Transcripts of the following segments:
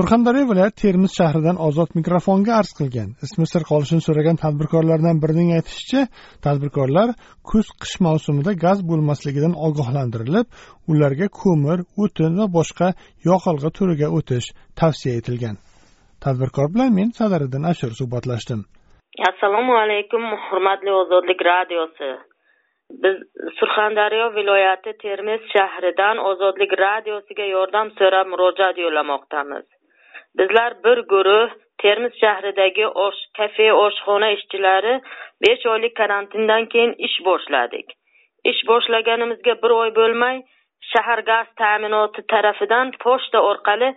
Surxondaryo viloyati termiz shahridan ozod mikrofonga arz qilgan. Ismi sir qolishini so'ragan tadbirkorlardan birining aytishicha tadbirkorlar kuz qish mavsumida gaz bo'lmasligidan ogohlantirilib ularga ko'mir o'tin va boshqa yoqilg'i turiga o'tish tavsiya etilgan. Tadbirkor bilan men sadariddin ashur suhbatlashdim. Assalomu alaykum hurmatli ozodlik radiosi. Biz surxondaryo viloyati termiz shahridan ozodlik radiosiga yordam so'rab murojaat yo'llamoqdamiz. Bizlar bir guruh termiz shahridagi osh kafe oshxona ishchilari besh oylik karantindan keyin ish boshladik. Ish boshlaganimizga bir oy bo'lmay shahar gaz ta'minoti tarafidan pochta orqali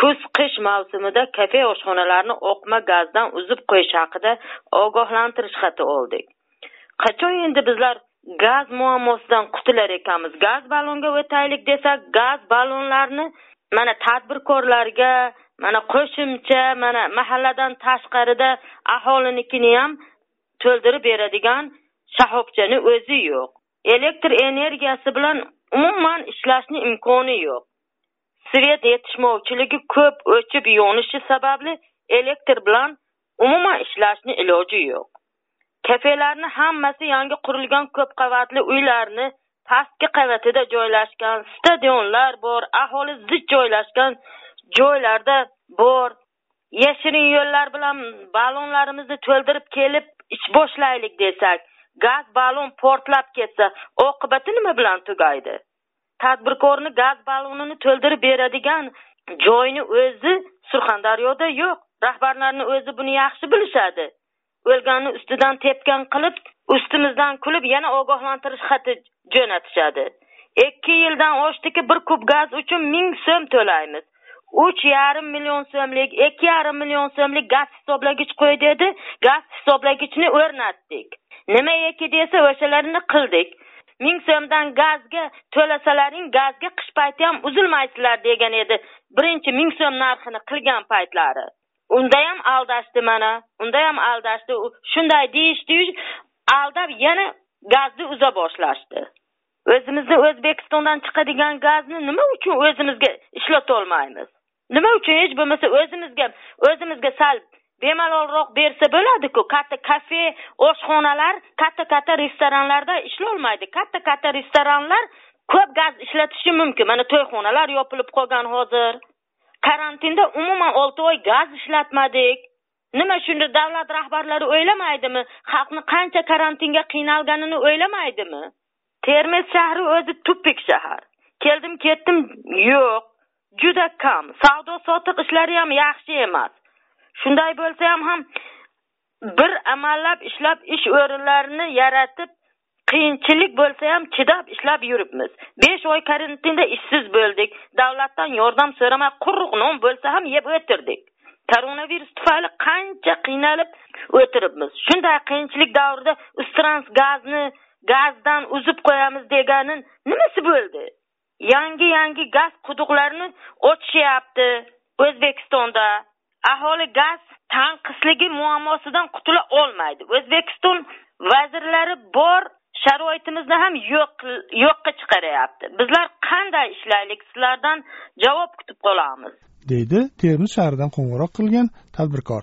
kuz qish mavsumida kafe oshxonalarni oqma gazdan uzib qo'yish haqida ogohlantirish xati oldik. Qachon endi bizlar gaz muammosidan qutular ekanmiz gaz ballonga o'taylik desak gaz ballonlarni mana tadbirkorlarga mana qo'shimcha mana mahalladan tashqarida aholinikini ham to'ldirib beradigan shahobchani o'zi yo'q. Elektr energiyasi bilan umuman ishlashni imkoni yo'q. Svet yetishmovchiligi ko'p o'chib yonishi sababli elektr bilan umuman ishlashni iloji yo'q. Kafelarni hammasi yangi qurilgan ko'p qavatli uylarni pastki qavatida joylashgan stadionlar bor aholi zich joylashgan joylarda bor. Yashirin yo'llar bilan ballonlarimizni to'ldirib kelib ish boshlaylik desak gaz ballon portlab ketsa oqibati nima bilan tugaydi? Tadbirkorni gaz ballonini to'ldirib beradigan joyni o'zi surxondaryoda yo'q rahbarlarni o'zi buni yaxshi bilishadi. O'lganni ustidan tepgan qilib ustimizdan kulib yana ogohlantirish xati jo'natishadi. Ikki yildan oshdiki bir kub gaz uchun ming so'm to'laymiz. Uch yarim million so'mlik ikki yarim million so'mlik gaz hisoblagich qo'y dedi. Gaz hisoblagichni o'rnatdik. Nima eki desa o'shalarni qildik. Ming so'mdan gazga to'lasalaring gazga qish payti ham uzilmaysizlar degan edi. Birinchi ming so'm narxini qilgan paytlari. Unda ham aldashdi mana. Unda ham aldashdi. Shunday deyishdiyu aldab yana gazni uza boshlashdi. O'zimizni o'zbekistondan chiqadigan gazni nima uchun o'zimizga ishlatolmaymiz nima uchun hech bo'lmasa o'zimizga o'zimizga sal bemalolroq bersa bo'ladiku? Katta kafe oshxonalar katta katta restoranlarda ishlolmaydi. Katta katta restoranlar ko'p gaz ishlatishi mumkin. Mana to'yxonalar yopilib qolgan hozir. Karantinda umuman olti oy gaz ishlatmadik. Nima shunda davlat rahbarlari o'ylamaydimi? Xalqni qancha karantinga qiynalganini o'ylamaydimi? Termiz shahri o'zi tupik shahar. Keldim ketdim yo'q. Juda kam. Savdo sotiq ishlari ham yaxshi emas. Shunday bo'lsa ham ham bir amallab ishlab ish o'rinlarini yaratib qiyinchilik bo'lsa ham chidab ishlab yuribmiz. Besh oy karantinda ishsiz bo'ldik. Davlatdan yordam so'ramay quruq non bo'lsa ham yeb o'tirdik. Koronavirus tufayli qancha qiynalib o'tiribmiz. Shunday qiyinchilik davrida ustrans gazni gazdan uzib qo'yamiz deganin nimasi bo'ldi? Yangi yangi gaz quduqlarini ochishyapti o'zbekistonda. Aholi gaz tanqisligi muammosidan qutula olmaydi. O'zbekiston vazirlari bor sharoitimizni ham yo'q yo'qqa chiqaryapti. Bizlar qanday ishlaylik? Sizlardan javob kutib qolamiz. Deydi termiz shahridan qo'ng'iroq qilgan tadbirkor.